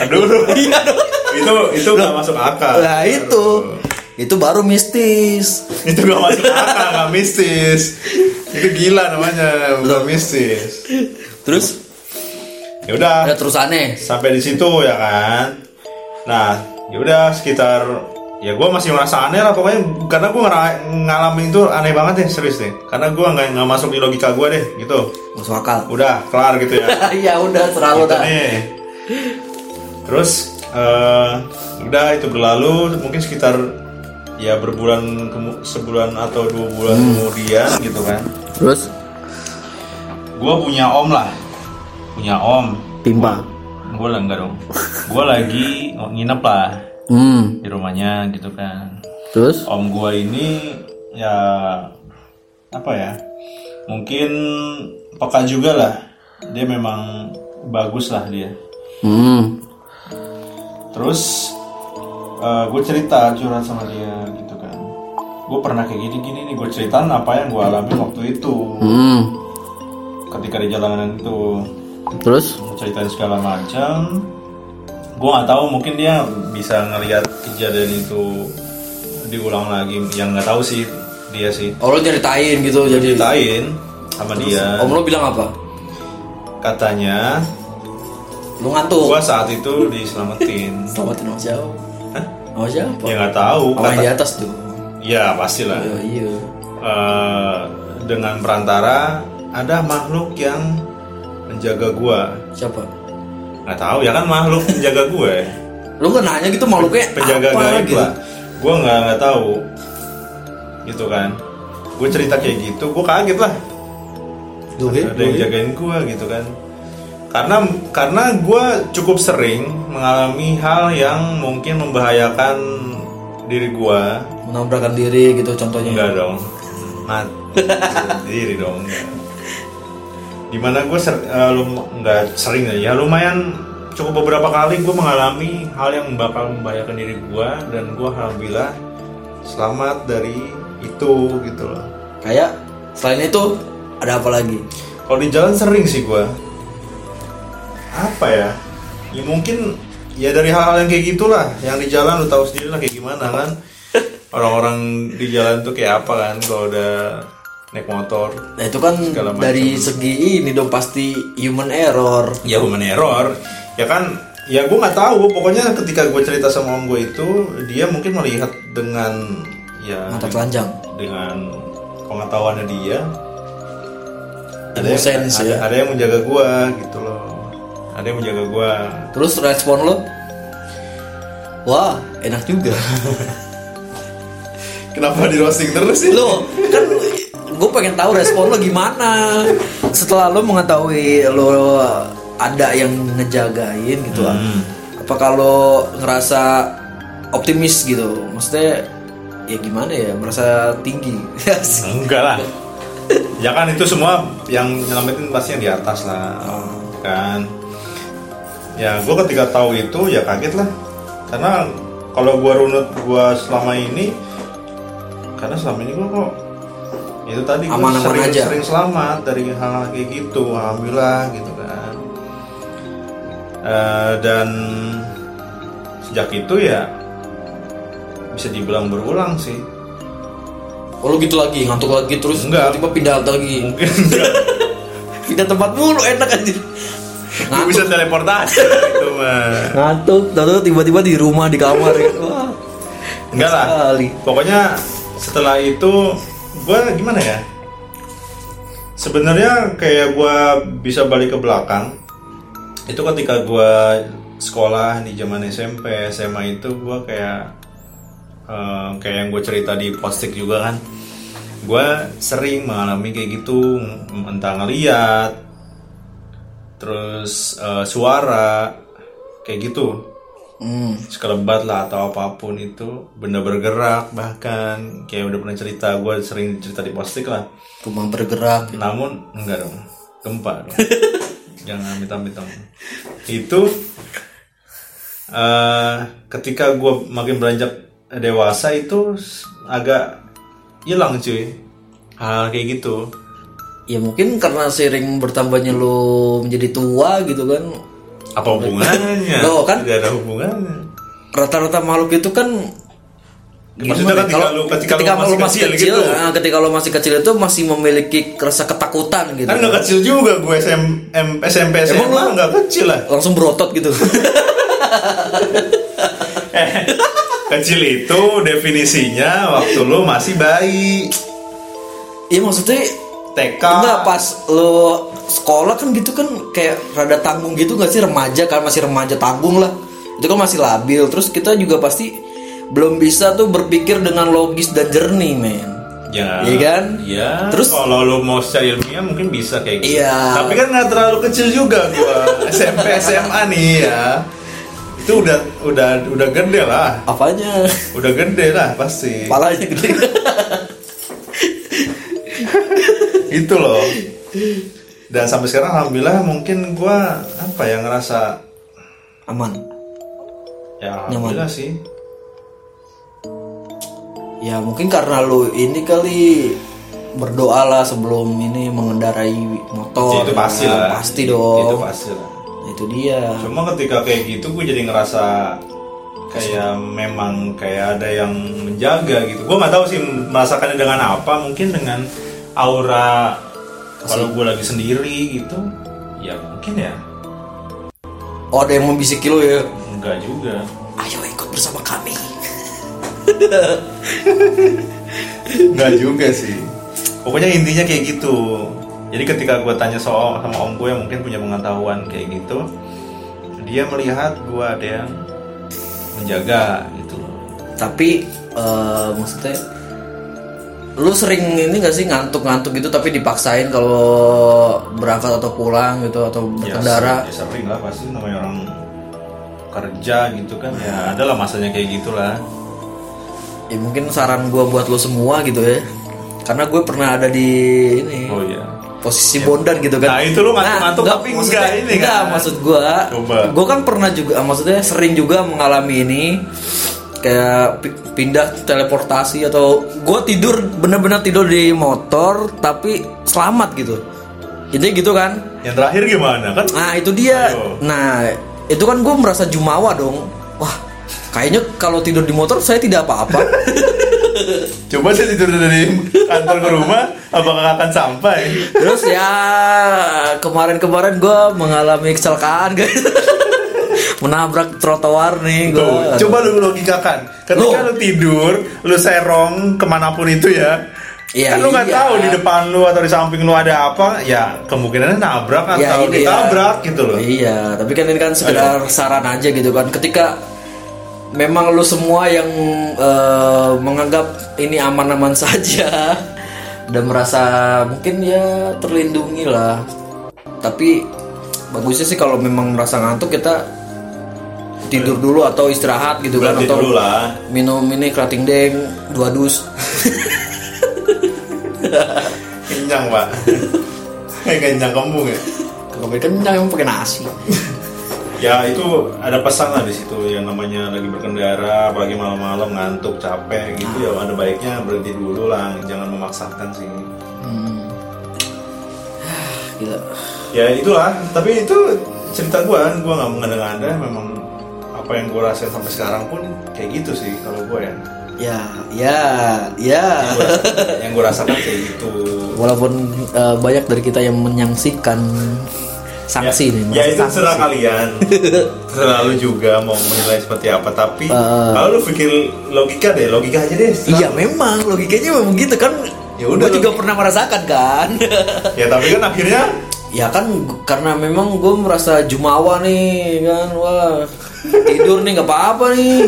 B: Aduh.
A: Iya dong.
B: Itu itu gak masuk akal.
A: Nah itu itu baru mistis.
B: Itu gak masuk akal gak mistis. Itu gila namanya bukan mistis.
A: Terus?
B: Ya udah.
A: Ada terusannya?
B: Sampai di situ ya kan? Nah ya udah sekitar ya gue masih merasa aneh lah pokoknya karena gue ngalamin itu aneh banget deh serius deh karena gue nggak nggak masuk di logika gue deh gitu.
A: Masuk akal.
B: Udah kelar gitu ya.
A: Ya udah selalu
B: Gitu
A: dah.
B: nih. terus eh, udah itu berlalu mungkin sekitar ya berbulan sebulan atau dua bulan kemudian gitu kan.
A: Terus?
B: Gue punya om lah. Punya om.
A: Timpa?
B: Gue lah enggak dong. Gue lagi nginep lah
A: hmm.
B: di rumahnya gitu kan.
A: Terus?
B: Om gua ini ya apa ya mungkin peka juga lah. Dia memang bagus lah dia.
A: Hmm.
B: Terus gue cerita curhat sama dia gitu kan. Gue pernah kayak gini gini nih gue ceritain apa yang gue alami waktu itu.
A: Hmm.
B: Ketika di jalanan itu.
A: Terus?
B: Ceritain segala macam. Gue nggak tahu mungkin dia bisa ngelihat kejadian itu diulang lagi. Yang nggak tahu sih dia sih.
A: Oh lo ceritain gitu jadi
B: ceritain sama dia.
A: om lo bilang apa?
B: Katanya
A: lo ngantuk?
B: gua saat itu diselamatin.
A: Selamatin sama siapa
B: Hah?
A: sama siapa?
B: Ya nggak tahu.
A: Sama yang
B: kata
A: di atas tuh?
B: Ya pastilah.
A: Iya iya.
B: Eh, dengan perantara ada makhluk yang menjaga gua.
A: Siapa?
B: Nggak tahu ya kan makhluk menjaga gue
A: lu kan nanya gitu makhluknya
B: penjaga
A: apa
B: gaib
A: gitu?
B: lah. Gue nggak nggak tahu. Gitu kan. Gue cerita kayak gitu gue kaget lah.
A: Duh, ya,
B: ada yang
A: ya.
B: jagain gue gitu kan karena karena gue cukup sering mengalami hal yang mungkin membahayakan diri gue
A: menabrakkan diri gitu contohnya.
B: Enggak dong. Mat diri dong di mana gue ser, eh, lum- sering ya. Lumayan cukup beberapa kali gue mengalami hal yang bakal membahayakan diri gue dan gue alhamdulillah selamat dari itu gitu loh.
A: Kayak selain itu ada apa lagi?
B: Kalau di jalan sering sih gue apa ya? Ya mungkin ya dari hal-hal yang kayak gitulah. Yang di jalan lu tahu sendiri lah kayak gimana kan? Orang-orang di jalan tuh kayak apa kan? Kalau udah naik motor
A: nah itu kan dari segi ini dong pasti human error.
B: Ya human error. Ya kan ya gue nggak tahu. Pokoknya ketika gue cerita sama om gue itu dia mungkin melihat dengan ya
A: mata telanjang.
B: dengan pengetahuannya dia. Ada yang, ada,
A: ya.
B: ada yang menjaga gue gitu loh ada yang menjaga gue
A: terus respon lo? Wah enak juga.
B: Kenapa di roasting terus sih?
A: Lo kan gue pengen tahu respon lo gimana. Setelah lo mengetahui lo ada yang ngejagain gitu lah
B: Hmm.
A: apa kalau ngerasa optimis gitu? Maksudnya ya gimana ya? Merasa tinggi.
B: Enggak lah. Ya kan itu semua yang nyelamatin pasti yang di atas lah. Kan ya gue ketika tahu itu ya kaget lah. Karena kalau gue runut gue selama ini karena selama ini gue kok itu tadi gue
A: Aman-aman
B: sering,
A: aja.
B: sering selamat dari hal-hal kayak gitu alhamdulillah gitu kan. Eh, dan sejak itu ya bisa dibilang berulang sih.
A: Oh lo gitu lagi ngantuk lagi terus
B: Enggak.
A: tiba-tiba pindah lagi.
B: Mungkin
A: pindah tempat mulu enak aja
B: Gue bisa teleportasi itu mah.
A: ngantuk lalu tiba-tiba di rumah di kamar gitu. wah
B: Enggak lah.
A: sekali.
B: Pokoknya setelah itu gue gimana ya? Sebenarnya kayak gue bisa balik ke belakang. itu ketika gue sekolah di zaman SMP SMA itu gue kayak eh, kayak yang gue cerita di postik juga kan gue sering mengalami kayak gitu entah ngeliat terus eh, suara kayak gitu.
A: Hmm.
B: sekelebat lah atau apa pun itu benda bergerak bahkan. Kayak udah pernah cerita gue sering cerita di postik lah.
A: Rumah bergerak.
B: namun enggak dong. Gempa dong. Jangan minta-minta itu eh ketika gue makin beranjak dewasa itu agak hilang cuy. Hal kayak gitu
A: Ya mungkin karena sering bertambahnya lo menjadi tua gitu kan.
B: apa hubungannya
A: Loh, kan?
B: tidak ada hubungannya
A: Rata-rata makhluk itu kan
B: maksudnya
A: gimana
B: ketika?
A: Kalau-
B: lu ketika,
A: ketika
B: lu masih, kecil, gitu
A: ah, ketika lo masih kecil itu masih memiliki rasa ketakutan gitu.
B: kan nggak kecil juga gue SM, M, SMP SMA
A: Emang lu?
B: nggak kecil lah
A: Langsung berotot gitu.
B: kecil itu definisinya waktu lu masih bayi
A: Iya maksudnya
B: TK
A: enggak pas lo sekolah kan gitu kan kayak rada tanggung gitu gak sih remaja kan masih remaja tanggung lah. Itu kan masih labil. Terus kita juga pasti belum bisa tuh berpikir dengan logis dan jernih, men.
B: Ya,
A: Iya kan?
B: Iya.
A: Terus-
B: kalau lu mau secara ilmiah mungkin bisa kayak gitu.
A: Iya.
B: Tapi kan nggak terlalu kecil juga gua. SMP SMA nih ya. Itu udah udah udah gede lah.
A: Apanya?
B: Udah gede lah pasti.
A: Palanya gede.
B: Itu loh. Dan sampai sekarang alhamdulillah mungkin gua apa ya ngerasa
A: Aman.
B: ya alhamdulillah sih.
A: Ya mungkin karena lo ini kali berdoa lah sebelum ini mengendarai motor.
B: Ya, itu pasti
A: Nah,
B: lah.
A: Pasti dong.
B: Itu pasti lah.
A: Nah, itu dia.
B: Cuma ketika kayak gitu gue jadi ngerasa kayak memang kayak ada yang menjaga gitu. Gue nggak tahu sih merasakannya dengan apa. Mungkin dengan aura kalau gue lagi sendiri gitu. Ya mungkin ya.
A: Oh ada yang membisiki lo ya.
B: Enggak juga.
A: Ayo ikut bersama kami.
B: Enggak juga sih. Pokoknya intinya kayak gitu. Jadi ketika gue tanya soal sama om gue yang mungkin punya pengetahuan kayak gitu, dia melihat gue ada yang menjaga gitu loh.
A: Tapi eh, maksudnya lu sering ini gak sih ngantuk-ngantuk gitu tapi dipaksain kalau berangkat atau pulang gitu atau berkendara.
B: Ya, ya sering lah pasti namanya orang kerja gitu kan ya adalah masanya kayak gitulah
A: Ya mungkin saran gua buat lu semua gitu ya. Karena gue pernah ada di ini
B: oh iya
A: posisi bondan gitu kan.
B: Nah, itu lu ngantuk-ngantuk tapi
A: maksudnya-
B: enggak ini
A: enggak,
B: kan.
A: maksud.
B: Coba.
A: Gua kan pernah juga maksudnya sering juga mengalami ini kayak pi- pindah teleportasi atau gua tidur bener-bener tidur di motor tapi selamat gitu. Intinya gitu kan.
B: yang terakhir gimana kan
A: Nah, itu dia.
B: Ayo.
A: Nah, itu kan gue merasa jumawa dong. Wah, kayaknya kalau tidur di motor saya tidak apa-apa.
B: coba saya tidur dari kantor ke rumah apakah akan sampai
A: Terus ya kemarin-kemarin gue mengalami kecelakaan guys. Menabrak trotoar nih gue.
B: Tuh, coba lu logikakan ketika
A: Lu.
B: lu tidur lu serong ke mana pun itu ya
A: Iya,
B: kan lu nggak
A: iya.
B: tahu di depan lu atau di samping lu ada apa ya kemungkinannya nabrak atau
A: Ya, ini ya.
B: ditabrak gitu loh
A: Iya, tapi kan ini kan sekedar saran aja gitu kan. Ketika memang lu semua yang eh, menganggap ini aman-aman saja dan merasa mungkin ya terlindungi lah. Tapi bagusnya sih kalau memang merasa ngantuk kita tidur dulu atau istirahat gitu kan
B: Berarti
A: atau
B: dulu lah
A: minum ini kerating deng dua dus.
B: kenyang pak kayak kenyang kembung ya
A: Kagak kenyang yang pakai nasi.
B: ya itu ada pesan lah di situ yang namanya lagi berkendara apalagi malam-malam ngantuk capek gitu ya ada baiknya berhenti dulu lah jangan memaksakan sih
A: Hmm. Gila.
B: ya itulah tapi itu cerita gua gua nggak mengada-ngada memang apa yang gua rasain sampai sekarang pun kayak gitu sih kalau gua ya
A: Ya, ya, ya.
B: yang gua rasakan, kayak gitu
A: Walaupun eh, banyak dari kita yang menyaksikan sanksi nih,
B: ya itu
A: sanksi.
B: serah kalian terlalu juga mau menilai seperti apa tapi
A: Eh.
B: kalau lu pikir logika deh logika aja deh
A: Iya memang logikanya memang gitu kan.
B: Ya udah,
A: juga pernah merasakan kan.
B: ya tapi kan akhirnya
A: ya kan karena memang gue merasa jumawa nih kan wah tidur nih nggak apa-apa nih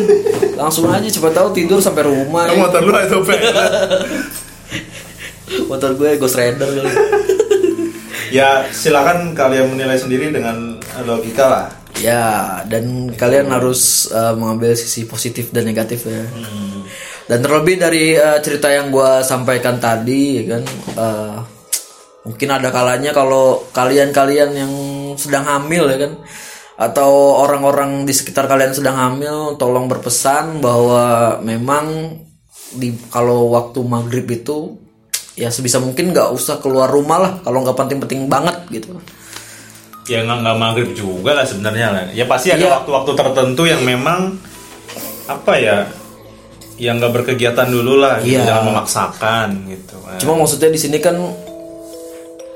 A: langsung aja cepat tahu tidur sampai rumah ya.
B: motor lu itu
A: motor gue Ghost Rider kali.
B: Ya silakan kalian menilai sendiri dengan logika lah.
A: ya dan kalian harus uh, mengambil sisi positif dan negatif ya dan terlebih dari uh, cerita yang gue sampaikan tadi ya kan uh, mungkin ada kalanya kalau kalian-kalian yang sedang hamil ya kan atau orang-orang di sekitar kalian sedang hamil tolong berpesan bahwa memang di kalau waktu maghrib itu ya sebisa mungkin nggak usah keluar rumah lah kalau nggak penting-penting banget gitu
B: Ya nggak nggak maghrib juga lah sebenarnya lah. Ya pasti ada
A: Iya.
B: waktu-waktu tertentu yang memang apa ya, yang nggak berkegiatan dulu lah. Gitu.
A: Iya.
B: Jangan memaksakan gitu. kan.
A: Cuma maksudnya di sini kan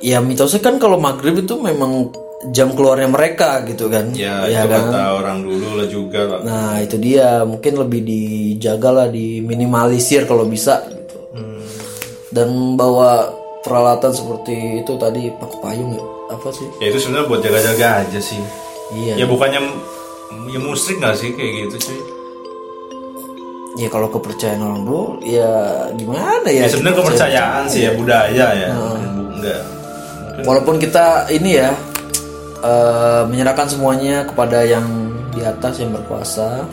A: ya mitosnya kan kalau maghrib itu memang jam keluarnya mereka gitu kan.
B: ya,
A: Ya
B: itu
A: kan.
B: kata orang dulu lah juga lah.
A: Nah itu dia mungkin lebih dijaga lah diminimalisir kalau bisa gitu.
B: Hmm.
A: Dan bawa peralatan seperti itu tadi paku payung ya apa sih?
B: Ya itu sebenarnya buat jaga-jaga aja sih.
A: Iya.
B: Ya bukannya ya musrik nggak sih kayak gitu cuy.
A: Ya kalau kepercayaan orang dulu ya gimana ya?
B: Ya sebenarnya kepercayaan sih ya budaya ya. Enggak.
A: Walaupun kita ini ya eh, menyerahkan semuanya kepada yang di atas yang berkuasa,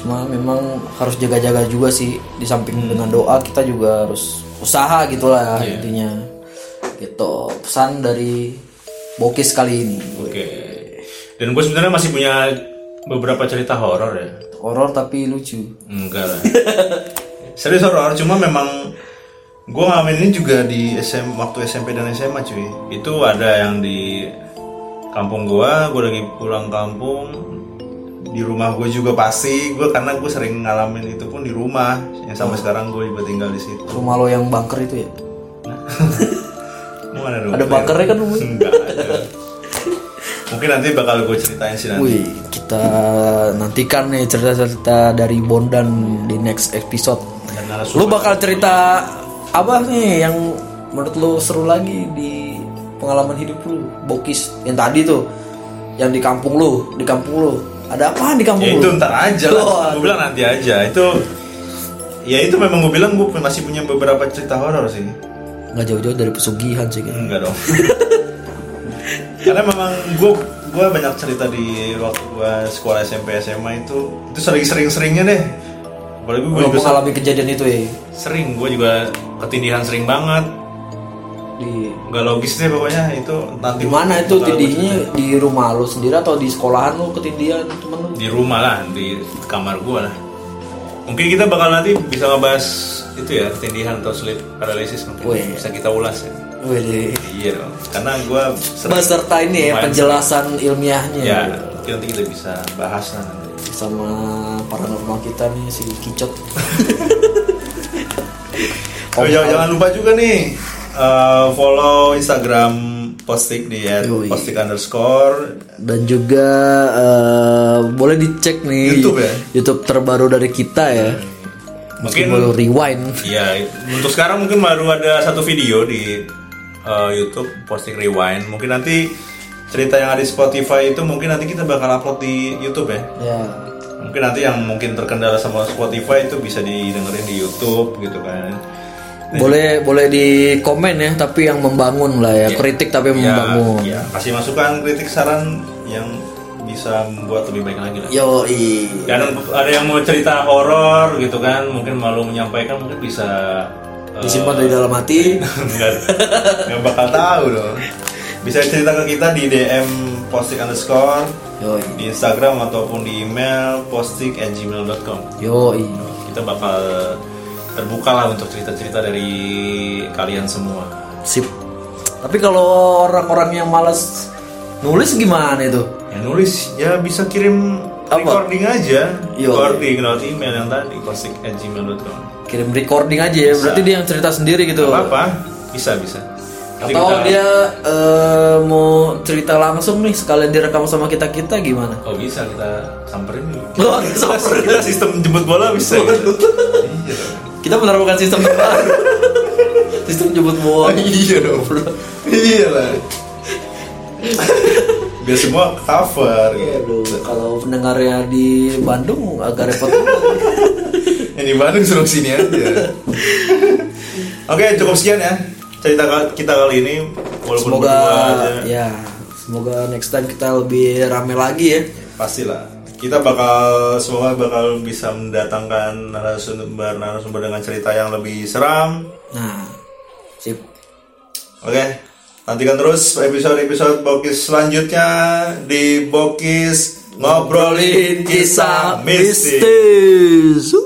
A: cuma memang harus jaga-jaga juga sih. Di samping dengan doa kita juga harus usaha gitulah intinya. Gitu pesan dari Bokis kali ini.
B: Oke. Dan gue sebenarnya masih punya beberapa cerita horor ya.
A: Horor tapi lucu.
B: Enggak lah. Serius horor, cuma memang gue ngalamin ini juga di SM waktu SMP dan SMA cuy. Itu ada yang di kampung gua, gue lagi pulang kampung di rumah gue juga pasti gue karena gue sering ngalamin itu pun di rumah yang sampai sekarang gue juga tinggal di situ.
A: Rumah lo yang bunker itu ya?
B: Mau ada?
A: Ada bunkernya kan rumah?
B: Enggak ada. Mungkin nanti bakal gue ceritain sih nanti.
A: Wih, kita nantikan nih cerita-cerita dari Bondan di next episode. Lu bakal cerita apa nih yang menurut lu seru lagi di pengalaman hidup lu? Bokis yang tadi tuh, yang di kampung lu, di kampung lu. Ada apa di kampung
B: Ya
A: lu?
B: itu ntar aja
A: Oh,
B: lah. Gue bilang nanti aja. Itu ya itu memang gue bilang gue masih punya beberapa cerita horor sih.
A: Nggak jauh-jauh dari pesugihan sih kayaknya.
B: Enggak dong. Karena memang gue gue banyak cerita di waktu gue sekolah SMP SMA itu itu sering sering seringnya deh. Apalagi gue juga
A: mengalami kejadian itu ya
B: sering gue juga ketindihan sering banget.
A: di
B: Nggak logis deh pokoknya itu nanti
A: di mana itu
B: gua
A: tindihnya di rumah lu sendiri atau di sekolahan lu ketindihan temen lu?
B: di rumah lah di kamar gua lah. Mungkin kita bakal nanti bisa ngebahas itu ya ketindihan atau sleep paralysis mungkin.
A: Wih.
B: bisa kita ulas ya.
A: Wih,
B: iya dong karena gua sering
A: beserta ini ya penjelasan ilmiahnya.
B: Ya mungkin nanti kita bisa bahas lah. nanti
A: sama paranormal kita nih si Kicot.
B: oh, jangan, jangan lupa juga nih eh, follow Instagram postik di
A: Yoi.
B: postik underscore
A: Dan juga eh, boleh dicek nih
B: YouTube ya?
A: YouTube terbaru dari kita ya.
B: Mungkin-
A: Mungkin rewind.
B: Iya, untuk sekarang mungkin baru ada satu video di uh, YouTube posting rewind. Mungkin nanti cerita yang ada di Spotify itu mungkin nanti kita bakal upload di YouTube ya.
A: Ya.
B: Mungkin nanti yang mungkin terkendala sama Spotify itu bisa didengerin di YouTube gitu kan.
A: Boleh boleh di komen ya, tapi yang membangun lah ya, kritik tapi
B: Ya,
A: membangun.
B: ya, kasih masukan, kritik, saran yang bisa membuat lebih baik lagi lah.
A: Yo
B: Dan ada yang mau cerita horor gitu kan, mungkin malu menyampaikan mungkin bisa uh,
A: disimpan dari dalam hati.
B: nggak nggak bakal tahu dong bisa cerita ke kita di DM postik underscore
A: Yo
B: di Instagram ataupun di email postik at gmail.com
A: yo
B: kita bakal terbuka lah untuk cerita-cerita dari kalian semua
A: sip. Tapi kalau orang-orang yang malas nulis gimana itu?
B: ya nulis ya bisa kirim
A: Apa?
B: recording aja
A: Yo.
B: recording lewat email yang tadi postik at gmail.com
A: Kirim recording aja ya, berarti dia yang cerita sendiri gitu.
B: apa apa bisa bisa
A: Atau
B: kita-
A: dia eh, mau cerita langsung nih sekalian direkam sama kita kita gimana?
B: Oh bisa kita samperin dulu.
A: Oh, kita samperin.
B: Kita sistem jemput bola bisa. gitu. iya.
A: Kita menerapkan sistem baru. sistem jemput bola.
B: Iya dong. Iya lah. biar semua cover
A: Aduh, kalau pendengarnya di Bandung agak repot
B: yang di Bandung suruh sini aja oke cukup sekian ya cerita kita kali ini walaupun
A: Semoga
B: aja
A: ya, semoga next time kita lebih rame lagi ya.
B: pastilah kita bakal semoga bakal bisa mendatangkan narasumber narasumber dengan cerita yang lebih seram
A: Nah, sip.
B: oke nantikan terus episode-episode Bokis selanjutnya di Bokis ngobrolin kisah mistis
A: mistis.